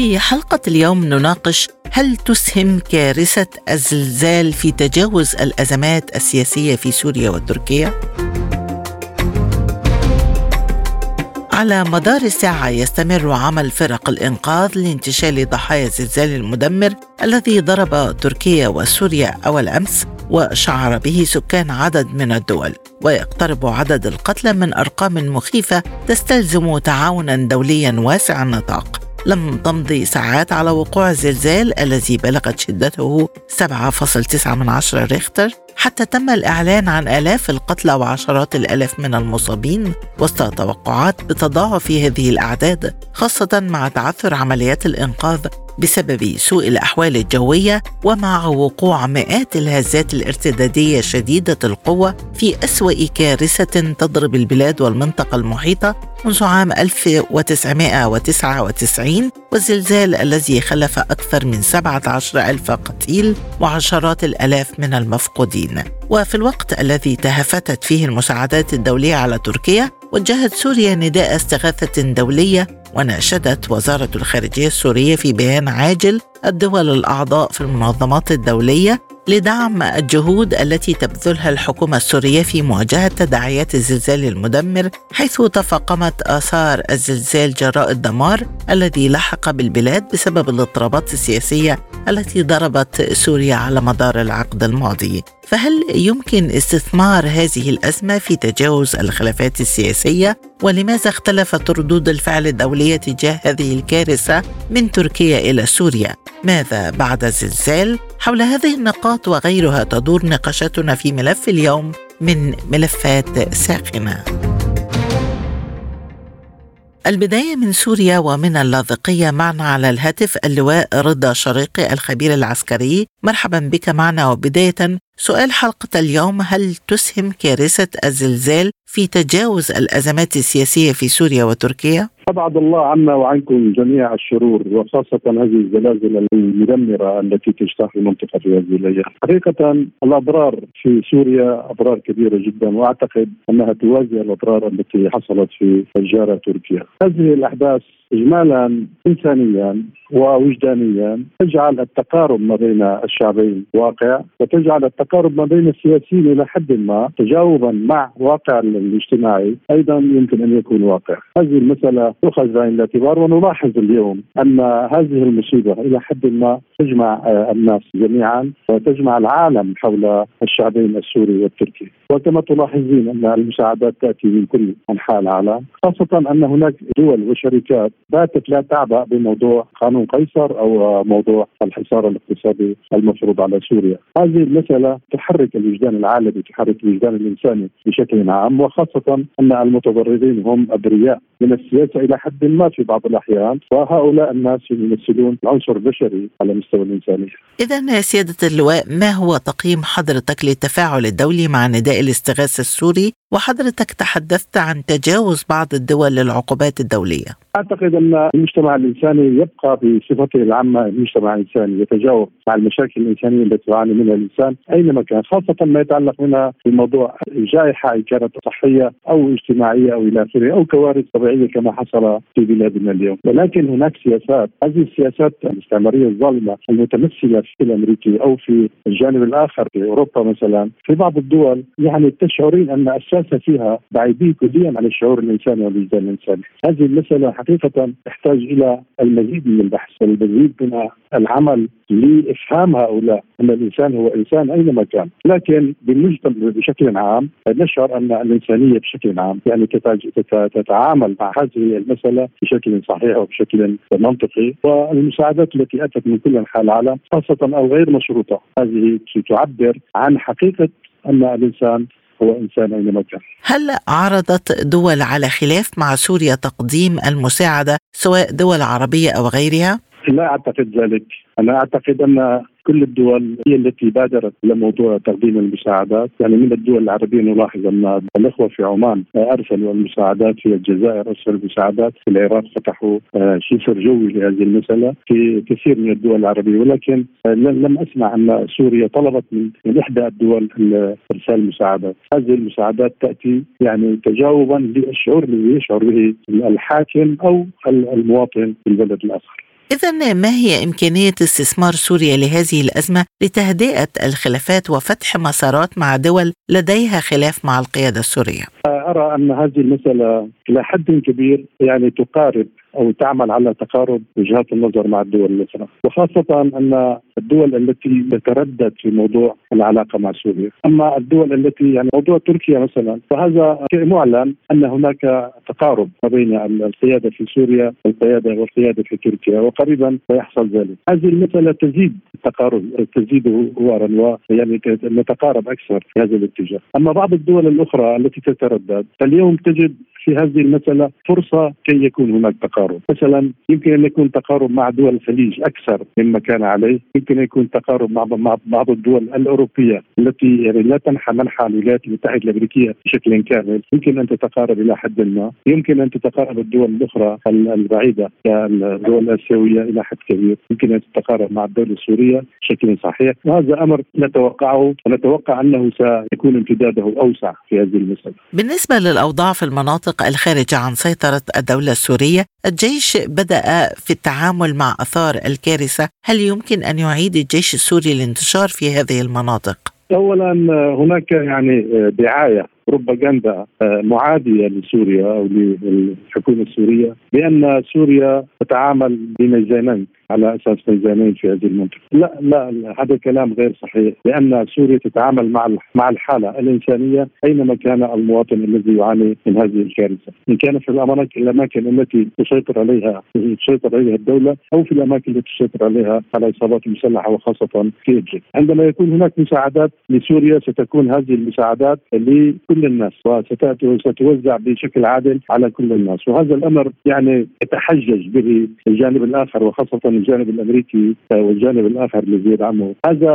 في حلقة اليوم نناقش هل تسهم كارثة الزلزال في تجاوز الأزمات السياسية في سوريا وتركيا؟ على مدار الساعة يستمر عمل فرق الإنقاذ لانتشال ضحايا الزلزال المدمر الذي ضرب تركيا وسوريا أول أمس وشعر به سكان عدد من الدول ويقترب عدد القتلى من أرقام مخيفة تستلزم تعاونا دوليا واسع النطاق لم تمضي ساعات على وقوع الزلزال الذي بلغت شدته 7.9 من عشرة ريختر. حتى تم الإعلان عن آلاف القتلى وعشرات الآلاف من المصابين وسط توقعات بتضاعف هذه الأعداد خاصة مع تعثر عمليات الإنقاذ بسبب سوء الأحوال الجوية ومع وقوع مئات الهزات الارتدادية شديدة القوة في أسوأ كارثة تضرب البلاد والمنطقة المحيطة منذ عام 1999 والزلزال الذي خلف أكثر من 17 ألف قتيل وعشرات الألاف من المفقودين. وفي الوقت الذي تهافتت فيه المساعدات الدولية على تركيا وجهت سوريا نداء استغاثة دولية وناشدت وزارة الخارجية السورية في بيان عاجل الدول الأعضاء في المنظمات الدولية لدعم الجهود التي تبذلها الحكومة السورية في مواجهة تداعيات الزلزال المدمر حيث تفاقمت آثار الزلزال جراء الدمار الذي لحق بالبلاد بسبب الاضطرابات السياسية التي ضربت سوريا على مدار العقد الماضي. فهل يمكن استثمار هذه الأزمة في تجاوز الخلافات السياسية؟ ولماذا اختلفت ردود الفعل الدولية تجاه هذه الكارثة من تركيا إلى سوريا؟ ماذا بعد الزلزال؟ حول هذه النقاط وغيرها تدور نقاشاتنا في ملف اليوم من ملفات ساخنه البداية من سوريا ومن اللاذقية معنا على الهاتف اللواء رضا شريقي الخبير العسكري. مرحبا بك معنا وبداية سؤال حلقة اليوم هل تسهم كارثة الزلزال في تجاوز الأزمات السياسية في سوريا وتركيا؟ أبعد الله عنا وعنكم جميع الشرور وخاصة هذه الزلازل المدمرة التي تجتاح المنطقة في هذه الأيام. حقيقة الأضرار في سوريا أضرار كبيرة جدا وأعتقد أنها توازي الأضرار التي حصلت في الجارة تركيا. هذه الأحداث اجمالا انسانيا ووجدانيا تجعل التقارب ما بين الشعبين واقع وتجعل التقارب ما بين السياسيين إلى حد ما تجاوبا مع واقع الاجتماعي أيضا يمكن أن يكون واقع. هذه المسألة تؤخذ بعين الاعتبار ونلاحظ اليوم أن هذه المصيبة إلى حد ما تجمع الناس جميعا وتجمع العالم حول الشعبين السوري والتركي وكما تلاحظين أن المساعدات تأتي من كل أنحاء العالم خاصة أن هناك دول وشركات باتت لا تعبأ بموضوع قانون قيصر أو موضوع الحصار الاقتصادي المفروض على سوريا هذه المسألة تحرك الوجدان العالمي تحرك الوجدان الإنساني بشكل عام وخاصة أن المتضررين هم أبرياء من السياسة إلى حد ما في بعض الأحيان وهؤلاء الناس يمثلون العنصر البشري على مستوى الانسانيه. إذا سيادة اللواء ما هو تقييم حضرتك للتفاعل الدولي مع نداء الاستغاثة السوري وحضرتك تحدثت عن تجاوز بعض الدول للعقوبات الدولية. أعتقد ان المجتمع الإنساني يبقى بصفته العامة مجتمع انساني يتجاوب مع المشاكل الإنسانية التي يعاني منها الإنسان أينما كان خاصة ما يتعلق منها بموضوع جائحه إن كانت صحية أو اجتماعية أو إلى آخره أو كوارث طبيعية كما حصل في بلادنا اليوم. ولكن هناك سياسات هذه السياسات الاستعماريه الظالمة المتمثلة في الأمريكي أو في الجانب الآخر في أوروبا مثلا في بعض الدول يعني تشعرين أن الساسه فيها بعيدين كليا عن الشعور الإنساني والوجدان الإنساني. هذه المسألة حقيقة تحتاج إلى المزيد من البحث والمزيد من العمل لإفهام هؤلاء أن الإنسان هو إنسان أينما كان، لكن بالمجتمع بشكل عام نشعر أن الإنسانية بشكل عام يعني تتعامل مع هذه المسألة بشكل صحيح وبشكل منطقي. والمساعدات التي أتت من كل أنحاء العالم خاصة أو غير مشروطة هذه تعبر عن حقيقة أن الإنسان هو انسان اينما كان. هل عرضت دول على خلاف مع سوريا تقديم المساعدة سواء دول عربية أو غيرها؟ لا أعتقد ذلك، أنا أعتقد أن كل الدول هي التي بادرت لموضوع تقديم المساعدات. يعني من الدول العربية نلاحظ أن الإخوة في عمان أرسلوا المساعدات في الجزائر أرسلوا المساعدات في العراق فتحوا آه، شفر جوي لهذه المسألة في كثير من الدول العربية. ولكن آه، لم أسمع أن سوريا طلبت من, إحدى الدول إرسال المساعدات هذه المساعدات تأتي يعني تجاوبا للشعور الذي يشعر به الحاكم أو المواطن في البلد الآخر. إذا ما هي إمكانية استثمار سوريا لهذه الأزمة لتهدئة الخلافات وفتح مسارات مع دول لديها خلاف مع القيادة السورية؟ أرى أن هذه المسألة إلى حد كبير يعني تقارب أو تعمل على تقارب وجهات النظر مع الدول الأخرى، وخاصة أن الدول التي تتردد في موضوع العلاقة مع سوريا، أما الدول التي يعني موضوع تركيا مثلا فهذا معلن أن هناك تقارب ما بين القيادة في سوريا والقياده والقيادة في تركيا وقريبا سيحصل ذلك. هذه المساله تزيد التقارب تزيد هوارا ويعني نتقارب أكثر في هذا الاتجاه، أما بعض الدول الأخرى التي تتردد فاليوم تجد في هذه المسألة فرصة كي يكون هناك تقارب. مثلا يمكن أن يكون تقارب مع دول الخليج أكثر مما كان عليه. يمكن أن يكون تقارب مع بعض الدول الأوروبية التي يعني لا تنحى منحى الولايات المتحدة الأمريكية بشكل كامل. يمكن أن تتقارب إلى حد ما. يمكن أن تتقارب الدول الأخرى البعيدة كالدول الآسيوية إلى حد كبير. يمكن أن تتقارب مع الدولة السورية بشكل صحيح. وهذا أمر نتوقعه. ونتوقع أنه سيكون امتداده أوسع في هذه المسألة. بالنسبة للأوضاع في المناطق المناطق الخارجة عن سيطرة الدولة السورية. الجيش بدأ في التعامل مع أثار الكارثة. هل يمكن أن يعيد الجيش السوري الانتشار في هذه المناطق؟ اولا هناك يعني دعاية بروباغندا معادية لسوريا أو للحكومة السورية بأن سوريا تتعامل بميزانين. على أساس ميزانين في هذه المنطقة، لا لا هذا كلام غير صحيح لأن سوريا تتعامل مع مع الحالة الإنسانية أينما كان المواطن الذي يعاني من هذه الكارثة، إن كان في الأماكن التي تسيطر عليها تسيطر عليها الدولة أو في الأماكن التي تسيطر عليها العصابات المسلحه وخاصة في ادلب. عندما يكون هناك مساعدات لسوريا ستكون هذه المساعدات لكل الناس وستأتي وستوزع بشكل عادل على كل الناس، وهذا الأمر يعني يتحجج به الجانب الآخر وخاصة الجانب الأمريكي والجانب الآخر الذي يدعمه، هذا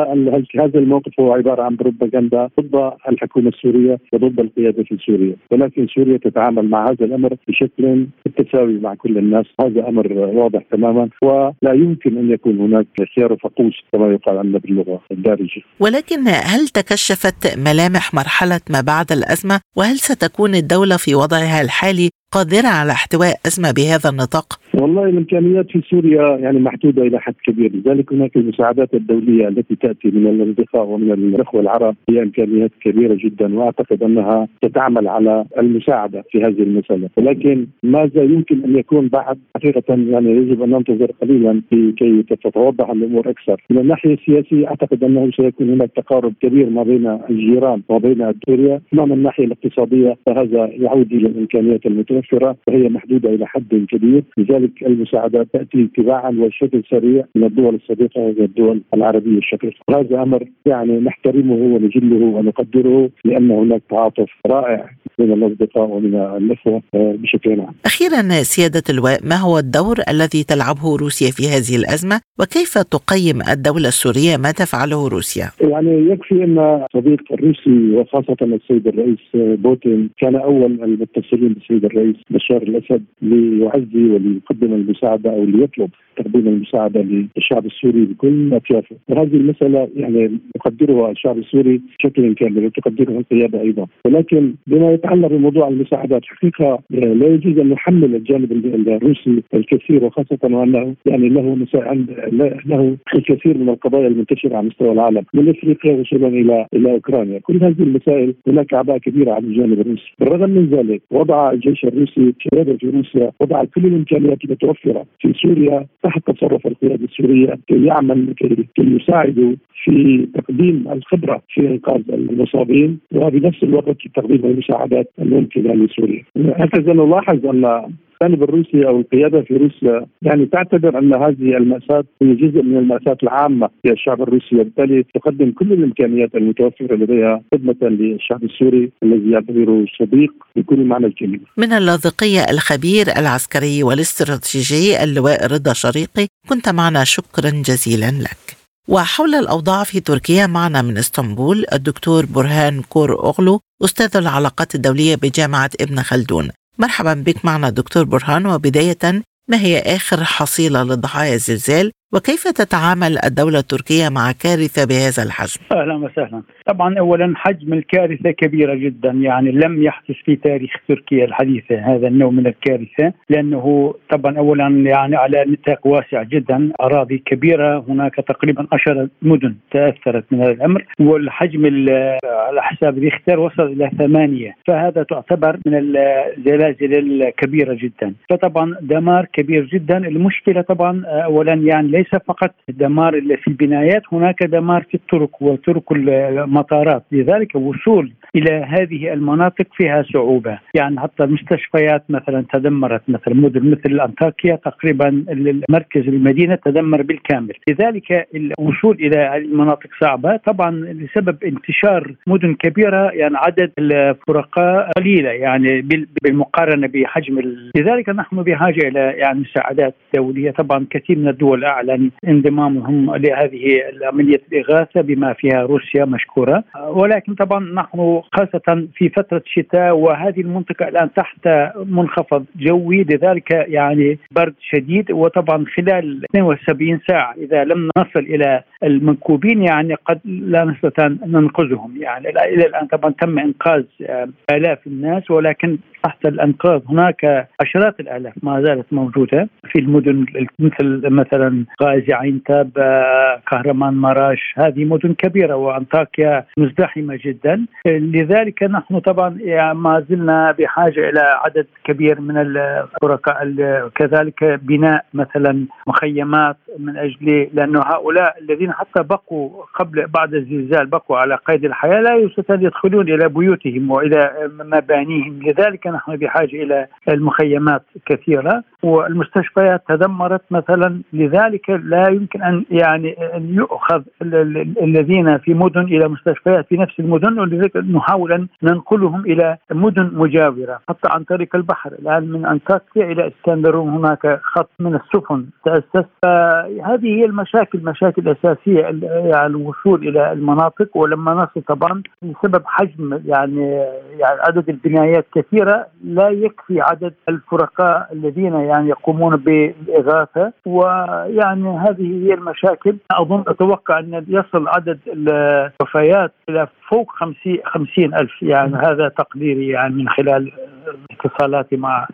هذا الموقف هو عبارة عن بروباغندا ضد الحكومة السورية وضد القيادة في سوريا، ولكن سوريا تتعامل مع هذا الأمر بشكل بالتساوي مع كل الناس، هذا أمر واضح تماما ولا يمكن أن يكون هناك خيار فقوس كما يقال عندنا باللغة الدارجة. ولكن هل تكشفت ملامح مرحلة ما بعد الأزمة وهل ستكون الدولة في وضعها الحالي قادرة على احتواء أزمة بهذا النطاق؟ والله الإمكانيات في سوريا يعني محدودة إلى حد كبير. لذلك هناك المساعدات الدولية التي تأتي من الأصدقاء ومن الإخوة العرب هي إمكانيات كبيرة جدا وأعتقد أنها ستعمل على المساعدة في هذه المسألة. ولكن ماذا يمكن أن يكون بعد؟ حقيقة يعني يجب أن ننتظر قليلا لكي تتوضح الأمور أكثر. من الناحية السياسية أعتقد أنه سيكون هناك تقارب كبير ما بين الجيران وبين سوريا. أما من الناحية الاقتصادية فهذا يعود إلى الإمكانيات المتوفرة متوفره وهي محدودة إلى حد كبير، لذلك المساعدات تأتي تباعا وبشكل سريع من الدول الصديقة والدول العربية الشقيقه، وهذا أمر يعني نحترمه ونجله ونقدره لأن هناك تعاطف رائع من الأصدقاء ومن الأخوة بشكل عام. أخيرا سيادة اللواء ما هو الدور الذي تلعبه روسيا في هذه الأزمة وكيف تقيم الدولة السورية ما تفعله روسيا؟ يعني يكفي أن صديق الروسي وخاصة السيد الرئيس بوتين كان أول المتصلين بالسيد الرئيس الرئيس بشار الأسد ليعزي وليقدم المساعدة أو ليطلب تقديم المساعدة للشعب السوري بكل اطيافه، وهذه المسألة يعني يقدرها الشعب السوري بشكل كامل وتقدرها القيادة أيضا، ولكن بما يتعلق بموضوع المساعدات حقيقة لا يجوز أن نحمل الجانب الروسي الكثير وخاصة وأنه يعني له له الكثير من القضايا المنتشرة على مستوى العالم من إفريقيا وصولا إلى إلى أوكرانيا، كل هذه المسائل هناك اعباء كبيرة على الجانب الروسي، بالرغم من ذلك وضع الجيش الروسي قيادة روسيا وضع كل الإمكانيات المتوفره في سوريا تحت تصرف القيادة السورية كي يعمل كي يساعدوا في تقديم الخبرة في إنقاذ المصابين وبنفس الوقت تقديم المساعدات الممكنة لسوريا. هكذا نلاحظ ان الجانب الروسي أو القيادة في روسيا يعني تعتبر أن هذه المأساة هي جزء من المأساة العامة للشعب الروسي وبالتالي تقدم كل الإمكانيات المتوفرة لديها خدمة للشعب السوري الذي يعتبره صديق بكل معنى الكلمة. من اللاذقية الخبير العسكري والاستراتيجي اللواء رضا شريقي كنت معنا شكرا جزيلا لك. وحول الأوضاع في تركيا معنا من إسطنبول الدكتور برهان كور أغلو أستاذ العلاقات الدولية بجامعة ابن خلدون مرحبا بك معنا دكتور برهان وبداية ما هي آخر حصيلة لضحايا الزلزال وكيف تتعامل الدولة التركية مع كارثة بهذا الحجم؟ أهلا وسهلا. طبعا أولا حجم الكارثة كبيرة جدا يعني لم يحدث في تاريخ تركيا الحديثة هذا النوع من الكارثة لأنه طبعا أولا يعني على نطاق واسع جدا أراضي كبيرة هناك تقريبا عشر مدن تأثرت من هذا الأمر والحجم على حساب ريختر وصل إلى ثمانية فهذا تعتبر من الزلازل الكبيرة جدا. فطبعا دمار كبير جدا. المشكلة طبعا أولا يعني فقط دمار في البنايات هناك دمار في الطرق وطرق المطارات. لذلك الوصول إلى هذه المناطق فيها صعوبة. يعني حتى المستشفيات مثلا تدمرت مثلا مدن مثل أنطاكيا تقريبا مركز المدينة تدمر بالكامل. لذلك الوصول إلى المناطق صعبة. طبعا لسبب انتشار مدن كبيرة يعني عدد الفرقاء قليلة يعني بالمقارنة بحجم لذلك نحن بحاجة إلى يعني مساعدات دولية. طبعا كثير من الدول اعلن انضمامهم لهذه عمليه الإغاثة بما فيها روسيا مشكورة. ولكن طبعا نحن خاصة في فترة الشتاء وهذه المنطقة الآن تحت منخفض جوي لذلك يعني برد شديد. وطبعا خلال 72 ساعة إذا لم نصل إلى المنكوبين يعني قد لا نستطيع ننقذهم. يعني إلى الآن طبعا تم إنقاذ آلاف الناس ولكن تحت الانقاض هناك عشرات الآلاف ما زالت موجودة. في المدن مثل مثلا غازي عين تاب كهرمان مراش هذه مدن كبيرة وأنطاكيا مزدحمة جدا. لذلك نحن طبعا ما زلنا بحاجة إلى عدد كبير من الشركاء كذلك بناء مثلا مخيمات من أجل لأنه هؤلاء الذين حتى بقوا قبل بعد الزلزال بقوا على قيد الحياة لا يستطيعون يدخلون إلى بيوتهم وإلى مبانيهم. لذلك نحن بحاجة إلى المخيمات كثيرة والمستشفيات تدمرت مثلا. لذلك لا يمكن أن يعني أن يؤخذ الذين في مدن إلى مستشفيات في نفس المدن ولذلك نحاول أن ننقلهم إلى مدن مجاورة حتى عن طريق البحر. الآن من انطاكيا إلى إسكندرون هناك خط من السفن تأسس. هذه هي المشاكل مشاكل اساسيه يعني الوصول إلى المناطق. ولما نصل طبعا بسبب حجم يعني يعني عدد البنايات كثيرة لا يكفي عدد الفرقاء الذين يعني يقومون بالإغاثة. ويعني هذه هي المشاكل. أظن أتوقع أن يصل عدد الوفيات إلى فوق 50 50 ألف. يعني هذا تقديري يعني من خلال اتصالاتي مع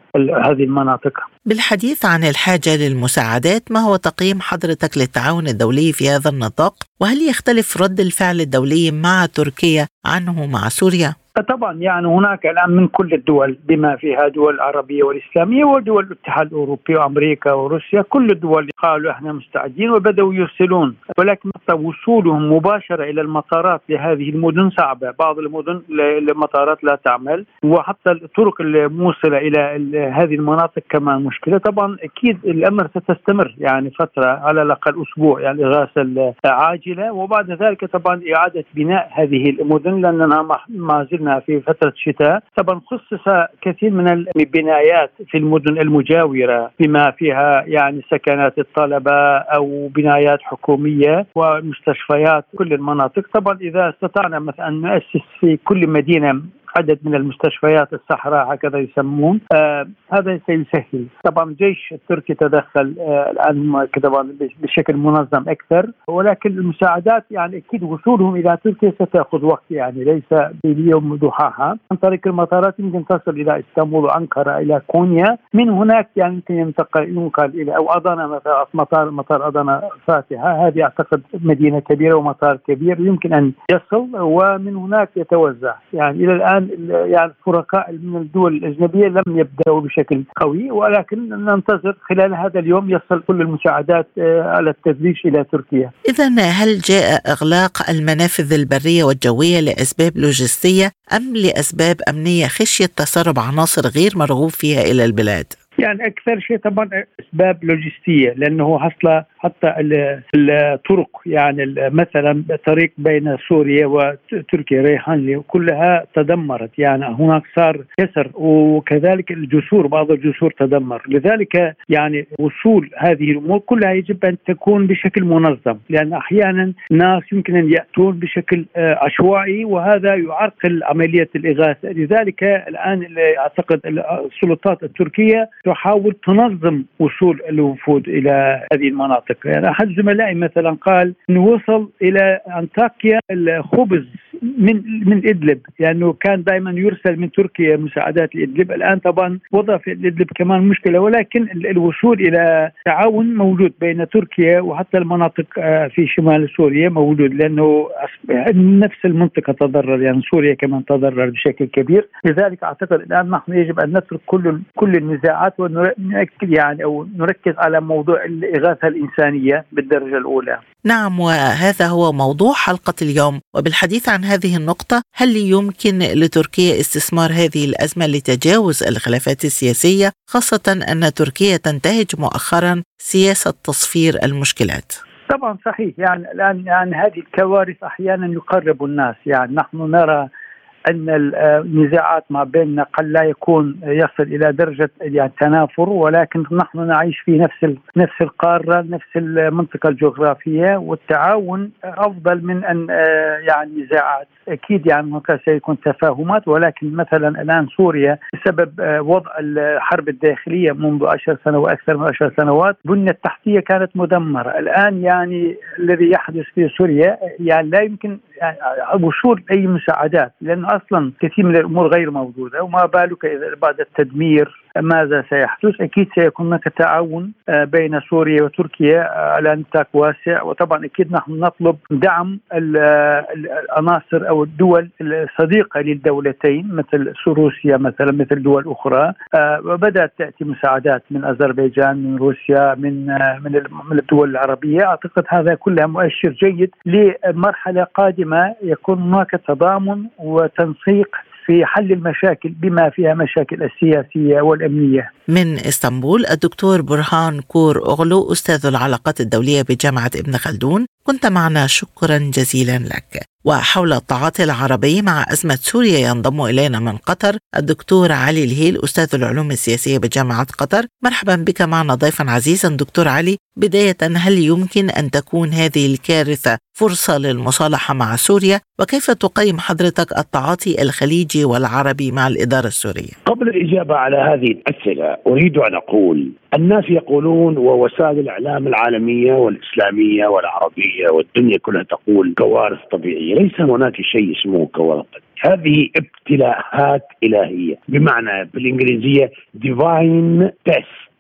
هذه المناطق بالحديث عن الحاجة للمساعدات ما هو تقييم حضرتك للتعاون الدولي في هذا النطاق وهل يختلف رد الفعل الدولي مع تركيا عنه مع سوريا؟ طبعا يعني هناك الآن من كل الدول بما فيها دول العربيه والإسلامية ودول الاتحاد الأوروبي وأمريكا وروسيا كل الدول قالوا إحنا مستعدين وبدأوا يرسلون. ولكن وصولهم مباشرة إلى المطارات لهذه المدن صعبة، بعض المدن المطارات لا تعمل. وحتى الطرق الموصلة إلى هذه المناطق كمان مشكلة، طبعا أكيد الأمر ستستمر يعني فترة على الأقل أسبوع يعني اغاثه عاجلة. وبعد ذلك طبعا إعادة بناء هذه المدن لاننا ما زلنا شفنا في فترة الشتاء. طبعا خصص كثير من البنايات في المدن المجاورة بما فيها يعني سكنات الطلبة أو بنايات حكومية ومستشفيات كل المناطق. طبعا إذا استطعنا مثلا أن نؤسس في كل مدينة عدد من المستشفيات الصحراء هكذا يسمون. آه هذا سيسهل طبعا الجيش التركي تدخل آه الآن طبعا بشكل منظم أكثر. ولكن المساعدات يعني أكيد وصولهم إلى تركيا ستأخذ وقت يعني ليس باليوم ضحاها. عن طريق المطارات يمكن تصل إلى اسطنبول وأنقرة إلى كونيا. من هناك يعني يمكن ينتقل ينقل إلى أو اضانا مثلا مطار مطار اضانا فاتحة. هذه أعتقد مدينة كبيرة ومطار كبير يمكن أن يصل ومن هناك يتوزع. يعني إلى الآن يعني الفرقاء من الدول الأجنبية لم يبدأوا بشكل قوي ولكن ننتظر خلال هذا اليوم يصل كل المساعدات آه، على التدريج إلى تركيا. اذا هل جاء إغلاق المنافذ البرية والجوية لأسباب لوجستية أم لأسباب أمنية خشية تسرب عناصر غير مرغوب فيها إلى البلاد؟ يعني أكثر شيء طبعا أسباب لوجستية لأنه حصل حتى الطرق يعني مثلا طريق بين سوريا وتركيا ريحان كلها تدمرت. يعني هناك صار كسر وكذلك الجسور بعض الجسور تدمر. لذلك يعني وصول هذه الأمور كلها يجب أن تكون بشكل منظم لأن أحيانا ناس يمكن أن يأتون بشكل آه، عشوائي وهذا يعرقل عملية الإغاثة. لذلك الآن أعتقد السلطات التركية تحاول تنظم وصول الوفود إلى هذه المناطق. يعني أحد زملائي مثلا قال انه وصل إلى أنطاكيا الخبز. من من إدلب لأنه يعني كان دائما يرسل من تركيا مساعدات لإدلب. الآن طبعا وضع في ادلب كمان مشكلة ولكن الوصول إلى تعاون موجود بين تركيا وحتى المناطق آه، في شمال سوريا موجود لأنه نفس المنطقة تضرر يعني سوريا كمان تضرر بشكل كبير. لذلك أعتقد الآن نحن يجب أن نترك كل كل النزاعات ونركز يعني أو نركز على موضوع الإغاثة الإنسانية بالدرجة الأولى. نعم وهذا هو موضوع حلقة اليوم. وبالحديث عن هذه النقطة هل يمكن لتركيا استثمار هذه الأزمة لتجاوز الخلافات السياسية خاصة أن تركيا تنتهج مؤخرا سياسة تصفير المشكلات؟ طبعا صحيح. يعني الآن يعني هذه الكوارث أحيانا يقرب الناس. يعني نحن نرى أن النزاعات ما بيننا قد لا يكون يصل إلى درجة يعني تنافر ولكن نحن نعيش في نفس نفس القارة نفس المنطقة الجغرافية والتعاون أفضل من أن يعني نزاعات. أكيد يعني هناك سيكون تفاهمات ولكن مثلا الآن سوريا بسبب وضع الحرب الداخلية منذ عشر سنوات وأكثر من عشر سنوات البنيه التحتية كانت مدمرة. الآن يعني الذي يحدث في سوريا يعني لا يمكن وصول أي مساعدات لأن أصلا كثير من الأمور غير موجودة وما بالك إذا بعد التدمير ماذا سيحدث؟ أكيد سيكون هناك تعاون آه، بين سوريا وتركيا آه، على نطاق واسع. وطبعا أكيد نحن نطلب دعم العناصر أو الدول الصديقة للدولتين مثل روسيا مثلا مثل دول أخرى. آه، وبدأت تأتي مساعدات من أذربيجان من روسيا من من الدول العربية. أعتقد هذا كله مؤشر جيد لمرحلة قادمة. يكون هناك تضامن وتنسيق في حل المشاكل بما فيها مشاكل السياسية والأمنية. من إسطنبول الدكتور برهان كور أغلو أستاذ العلاقات الدولية بجامعة ابن خلدون كنت معنا شكرا جزيلا لك. وحول التعاطي العربي مع أزمة سوريا ينضم إلينا من قطر الدكتور علي الهيل أستاذ العلوم السياسية بجامعة قطر. مرحبا بك معنا ضيفا عزيزا. دكتور علي بداية هل يمكن أن تكون هذه الكارثة فرصة للمصالحة مع سوريا؟ وكيف تقيم حضرتك التعاطي الخليجي والعربي مع الإدارة السورية؟ قبل الإجابة على هذه الأسئلة أريد أن أقول الناس يقولون ووسائل الإعلام العالمية والإسلامية والعربية والدنيا كلها تقول كوارث طبيعية ليس هناك شيء اسمه كوارث هذه ابتلاءات إلهية بمعنى بالإنجليزية divine test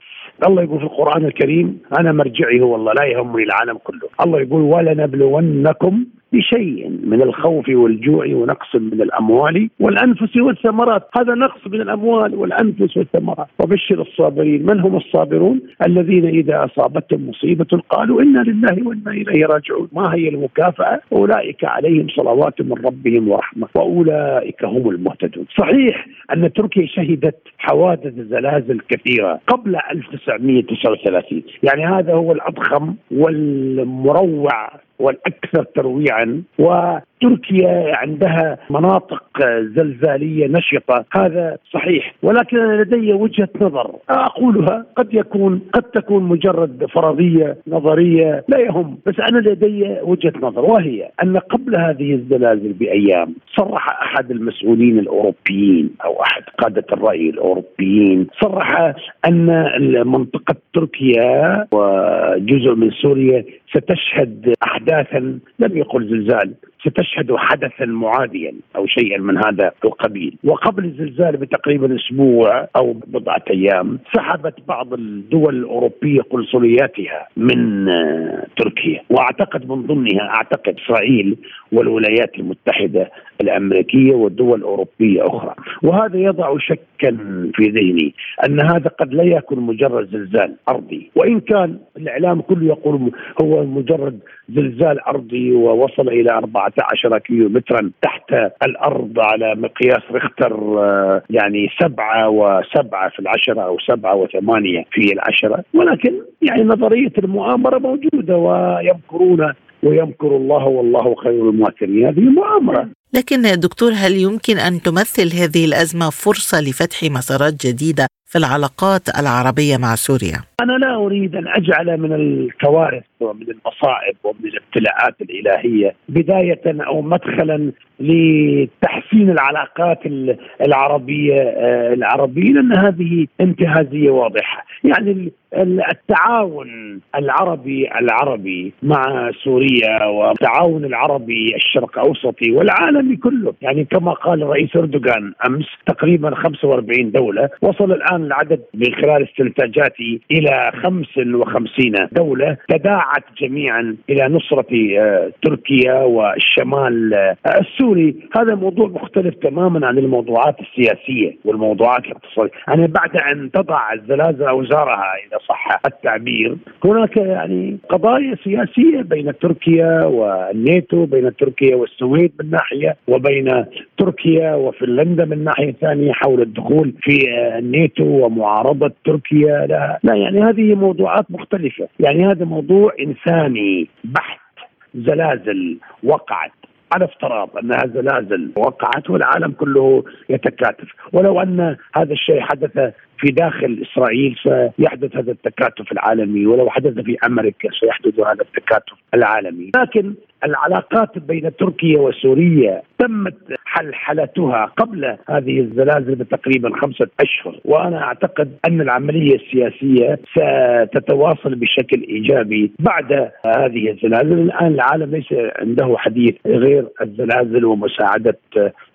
الله يقول في القرآن الكريم أنا مرجعي هو الله لا يهمني العالم كله. الله يقول ولنبلونكم بشيء من الخوف والجوع ونقص من الأموال والأنفس والثمرات، هذا نقص من الأموال والأنفس والثمرات، وبشر الصابرين، من هم الصابرون؟ الذين إذا أصابتهم مصيبة قالوا إنا لله وإنا إليه راجعون، ما هي المكافأة؟ أولئك عليهم صلوات من ربهم ورحمة، وأولئك هم المهتدون. صحيح أن تركيا شهدت حوادث زلازل كثيرة قبل 1939 يعني هذا هو الأضخم والمروع والأكثر ترويعا وتركيا عندها مناطق زلزالية نشطة هذا صحيح. ولكن لدي وجهة نظر أقولها قد يكون قد تكون مجرد فرضية نظرية لا يهم. بس أنا لدي وجهة نظر وهي أن قبل هذه الزلازل بأيام صرح أحد المسؤولين الأوروبيين أو أحد قادة الرأي الأوروبيين صرح أن منطقه تركيا وجزء من سوريا ستشهد احداثا لم يقل زلزال. ستشهد حدثا معاديا أو شيئا من هذا القبيل. وقبل الزلزال بتقريبا أسبوع أو بضعة أيام سحبت بعض الدول الأوروبية قنصلياتها من آه، تركيا. وأعتقد من ضمنها أعتقد إسرائيل والولايات المتحدة الأمريكية والدول الأوروبية أخرى. وهذا يضع شكا في ذهني أن هذا قد لا يكون مجرد زلزال أرضي. وإن كان الإعلام كله يقول هو مجرد زلزال أرضي ووصل إلى 14 كيلو مترا تحت الأرض على مقياس ريختر آه، يعني سبعة وسبعة في العشرة أو سبعة وثمانية في العشرة. ولكن يعني نظرية المؤامرة موجودة ويمكرون ويمكر الله والله خير الماكرين. هذه مؤامرة. لكن دكتور هل يمكن أن تمثل هذه الأزمة فرصة لفتح مسارات جديدة في العلاقات العربية مع سوريا؟ أنا لا أريد أن أجعل من الكوارث ومن المصائب ومن الابتلاءات الإلهية بداية أو مدخلا لتحسين العلاقات العربية آه، العربية لأن هذه انتهازية واضحة، يعني التعاون العربي العربي مع سوريا والتعاون العربي الشرق أوسطي والعالمي كله، يعني كما قال الرئيس أردوغان أمس تقريبا 45 دولة، وصل الآن العدد من خلال استنتاجاتي إلى 55 دولة تداعت جميعا إلى نصرة آه، تركيا والشمال آه، السوري، هذا موضوع مختلف تماما عن الموضوعات السياسية والموضوعات الاقتصادية، يعني بعد أن تضع الزلازل أوزارها إذا صح التعبير هناك يعني قضايا سياسية بين تركيا والناتو بين تركيا والسويد من ناحية وبين تركيا وفنلندا من ناحية ثانية حول الدخول في الناتو ومعارضة تركيا. لها لا يعني هذه موضوعات مختلفة. يعني هذا موضوع إنساني بحت زلازل وقعت. على افتراض أنها زلازل وقعت والعالم كله يتكاتف. ولو أن هذا الشيء حدث في داخل إسرائيل سيحدث هذا التكاتف العالمي ولو حدث في أمريكا سيحدث هذا التكاتف العالمي. لكن العلاقات بين تركيا وسوريا تمت حلحلتها قبل هذه الزلازل بتقريبا خمسة أشهر. وأنا أعتقد أن العملية السياسية ستتواصل بشكل إيجابي بعد هذه الزلازل. الآن العالم ليس عنده حديث غير الزلازل ومساعدة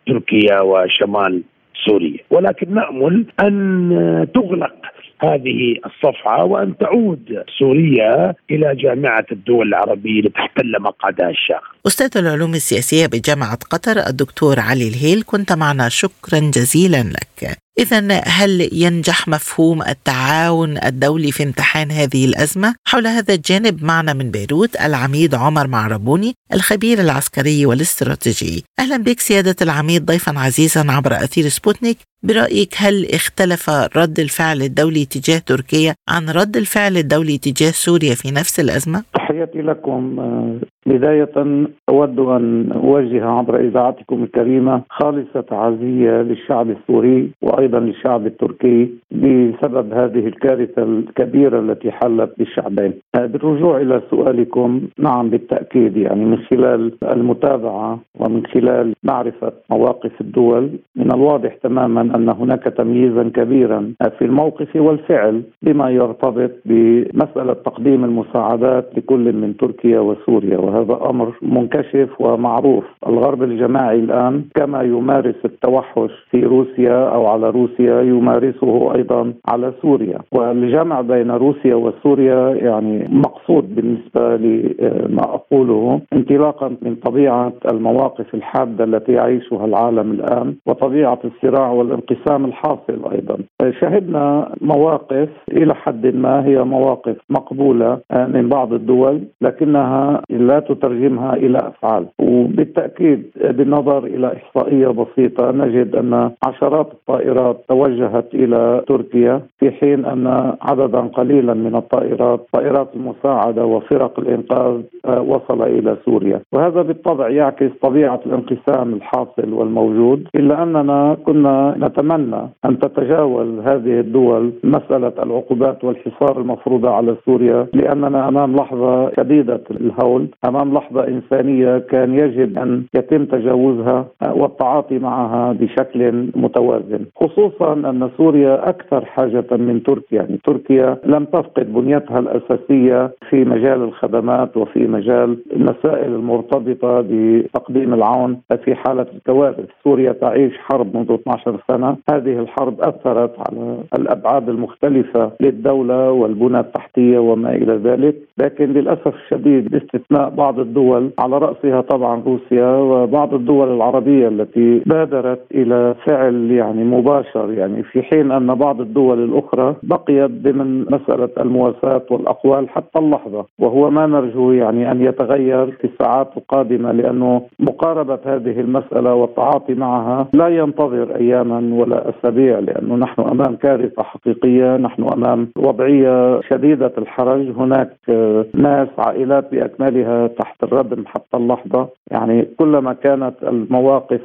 تركيا وشمال سوريا ولكن نأمل أن تغلق هذه الصفحة وأن تعود سوريا إلى جامعة الدول العربية لتحتل مقعدها الشاغر. أستاذ العلوم السياسية بجامعة قطر الدكتور علي الهيل كنت معنا شكرا جزيلا لك. إذا هل ينجح مفهوم التعاون الدولي في امتحان هذه الأزمة؟ حول هذا الجانب معنا من بيروت العميد عمر معربوني الخبير العسكري والاستراتيجي. أهلا بك سيادة العميد ضيفا عزيزا عبر أثير سبوتنيك. برأيك هل اختلف رد الفعل الدولي تجاه تركيا عن رد الفعل الدولي تجاه سوريا في نفس الأزمة؟ تحياتي لكم بداية أود أن أوجه عبر إذاعتكم الكريمة خالصة تعزية للشعب السوري وأيضا للشعب التركي بسبب هذه الكارثة الكبيرة التي حلت بالشعبين. بالرجوع إلى سؤالكم نعم بالتأكيد يعني من خلال المتابعة ومن خلال معرفة مواقف الدول من الواضح تماما أن هناك تمييزا كبيرا في الموقف والفعل بما يرتبط بمسألة تقديم المساعدات لكل من تركيا وسوريا وهذا أمر منكشف ومعروف. الغرب الجماعي الآن كما يمارس التوحش في روسيا أو على روسيا يمارسه أيضا على سوريا. والجمع بين روسيا وسوريا يعني مقصود بالنسبة لما أقوله انطلاقا من طبيعة المواقف الحادة التي يعيشها العالم الآن وطبيعة الصراع والانقسام الحاصل أيضا. شهدنا مواقف إلى حد ما هي مواقف مقبولة من بعض الدول لكنها لا تترجمها إلى أفعال. وبالتأكيد بالنظر إلى إحصائية بسيطة. نجد أن عشرات الطائرات توجهت إلى تركيا في حين أن عددا قليلا من الطائرات طائرات المساعدة وفرق الإنقاذ آه، وصل إلى سوريا. وهذا بالطبع يعكس طبيعة الانقسام الحاصل والموجود. إلا أننا كنا نتمنى أن تتجاوز هذه الدول مسألة العقوبات والحصار المفروضة على سوريا لأننا أمام لحظة شديدة الهول. أمام لحظة إنسانية كان يجب أن يتم تجاوزها والتعاطي معها بشكل متوازن. خصوصا أن سوريا أكثر حاجة من تركيا. يعني تركيا لم تفقد بنيتها الأساسية في مجال الخدمات وفي مجال المسائل المرتبطة بتقديم العون في حالة الكوارث. سوريا تعيش حرب منذ 12 سنة. هذه الحرب أثرت على الأبعاد المختلفة للدولة والبنى التحتية وما إلى ذلك. لكن للأسف الشديد باستثناء بعض الدول على رأسها طبعا روسيا وبعض الدول العربية التي بادرت إلى فعل يعني مباشر. يعني في حين أن بعض الدول الأخرى بقيت ضمن مسألة المواساة والأقوال حتى اللحظة. وهو ما نرجو يعني أن يتغير في الساعات القادمة لأنه مقاربة هذه المسألة والتعاطي معها لا ينتظر اياما ولا أسابيع لأنه نحن أمام كارثة حقيقية، نحن أمام وضعية شديدة الحرج، هناك ناس عائلات بأكملها تحت الردم حتى اللحظة، يعني كلما كانت المواقف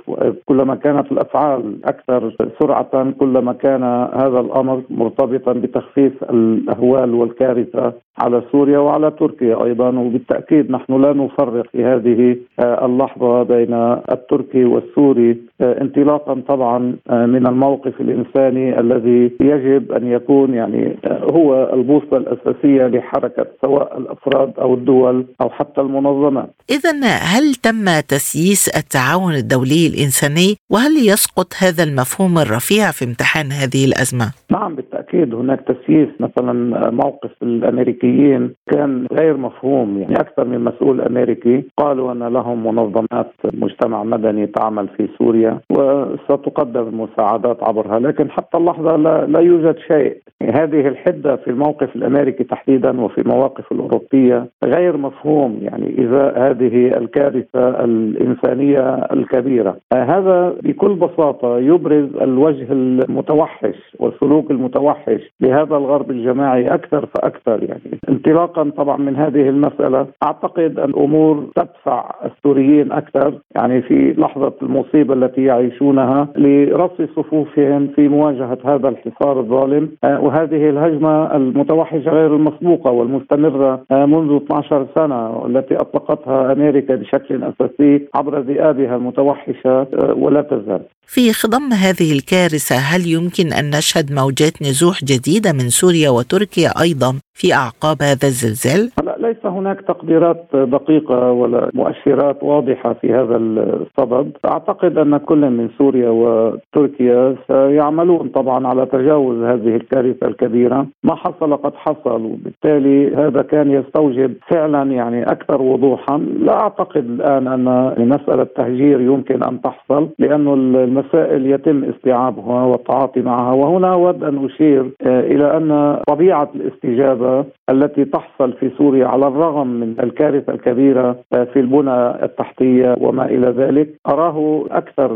كلما كانت الأفعال أكثر سرعة كلما كان هذا الأمر مرتبطا بتخفيف الأهوال والكارثة على سوريا وعلى تركيا أيضا. وبالتأكيد نحن لا نفرق في هذه آه، اللحظة بين التركي والسوري. آه، انطلاقا طبعا آه، من الموقف الإنساني الذي يجب أن يكون يعني هو البوصلة الأساسية لحركة سواء الأفراد أو الدول أو حتى المنظمات. اذا هل تم تسييس التعاون الدولي الإنساني وهل يسقط هذا المفهوم الرفيع في امتحان هذه الأزمة؟ نعم بالتاكيد هناك تسييس مثلا موقف الأمريكيين كان غير مفهوم يعني أكثر من مسؤول أمريكي قالوا أن لهم منظمات مجتمع مدني تعمل في سوريا وستقدم المساعدات عبرها لكن حتى اللحظة لا, لا يوجد شيء. هذه الحدة في الموقف الأمريكي تحديدا وفي المواقف الأوروبية غير مفهوم يعني إذا هذه الكارثة الإنسانية الكبيرة. هذا بكل بساطة يبرز الوجه المتوحش والسلوك المتوحش لهذا الغرب الجماعي أكثر فأكثر يعني. انطلاقا طبعا من هذه المسألة أعتقد الأمور تدفع السوريين أكثر يعني في لحظة المصيبة التي يعيشونها لرص صفوفهم في مواجهة هذا الحصار الظالم. آه، وهذه الهجمة المتوحشة غير المسبوقة والمستمرة آه، منذ 12 سنة والتي أطلقتها أمريكا بشكل أساسي عبر ذئابها المتوحشة آه، ولا تزال. في خضم هذه الكارثة هل يمكن أن نشهد موجات نزوح جديدة من سوريا وتركيا أيضا؟ في أعقاب هذا الزلزال؟ لا ليس هناك تقديرات دقيقة ولا مؤشرات واضحة في هذا الصدد، أعتقد أن كل من سوريا وتركيا سيعملون طبعا على تجاوز هذه الكارثة الكبيرة، ما حصل قد حصل وبالتالي هذا كان يستوجب فعلا يعني أكثر وضوحا، لا أعتقد الآن أن مسألة تهجير يمكن أن تحصل لأنه المسائل يتم استيعابها والتعاطي معها. وهنا أود أن أشير إلى أن طبيعة التي تحصل في سوريا على الرغم من الكارثة الكبيرة في البنى التحتية وما إلى ذلك أراه أكثر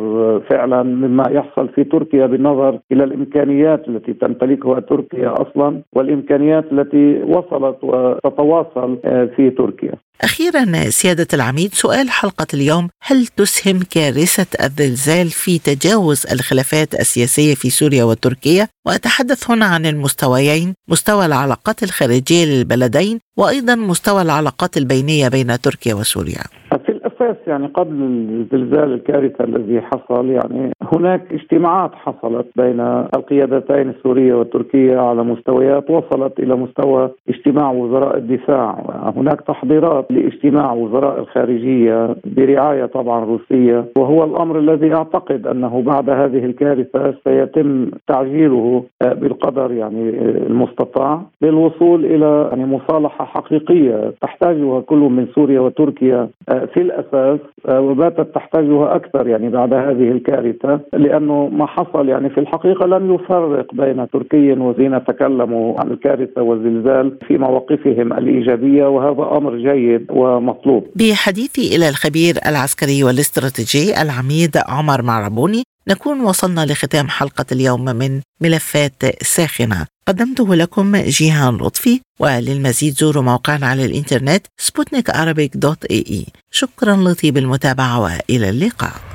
فعلا مما يحصل في تركيا بالنظر إلى الإمكانيات التي تمتلكها تركيا أصلا والإمكانيات التي وصلت وتتواصل في تركيا. أخيرا سيادة العميد سؤال حلقة اليوم هل تسهم كارثة الزلزال في تجاوز الخلافات السياسية في سوريا وتركيا وأتحدث هنا عن المستويين مستوى العلاقات الخارجية للبلدين وأيضا مستوى العلاقات البينية بين تركيا وسوريا. في الأساس يعني قبل الزلزال الكارثة الذي حصل يعني هناك اجتماعات حصلت بين القيادتين السورية والتركية على مستويات وصلت إلى مستوى اجتماع وزراء الدفاع. هناك تحضيرات لاجتماع وزراء الخارجية برعاية طبعا روسية وهو الأمر الذي أعتقد أنه بعد هذه الكارثة سيتم تعجيله بالقدر يعني المستطاع للوصول إلى يعني مصالحة حقيقية تحتاجها كل من سوريا وتركيا في الأساس وباتت تحتاجها أكثر يعني بعد هذه لأنه ما حصل يعني في الحقيقة لم يفرق بين تركي وزين تكلموا عن الكارثة والزلزال في مواقفهم الإيجابية وهذا أمر جيد ومطلوب. بحديثي إلى الخبير العسكري والاستراتيجي العميد عمر معربوني نكون وصلنا لختام حلقة اليوم من ملفات ساخنة. قدمته لكم جيهان لطفي وللمزيد زوروا موقعنا على الإنترنت سبوتنيك دوت إي إي. شكرا لطيب المتابعة وإلى اللقاء.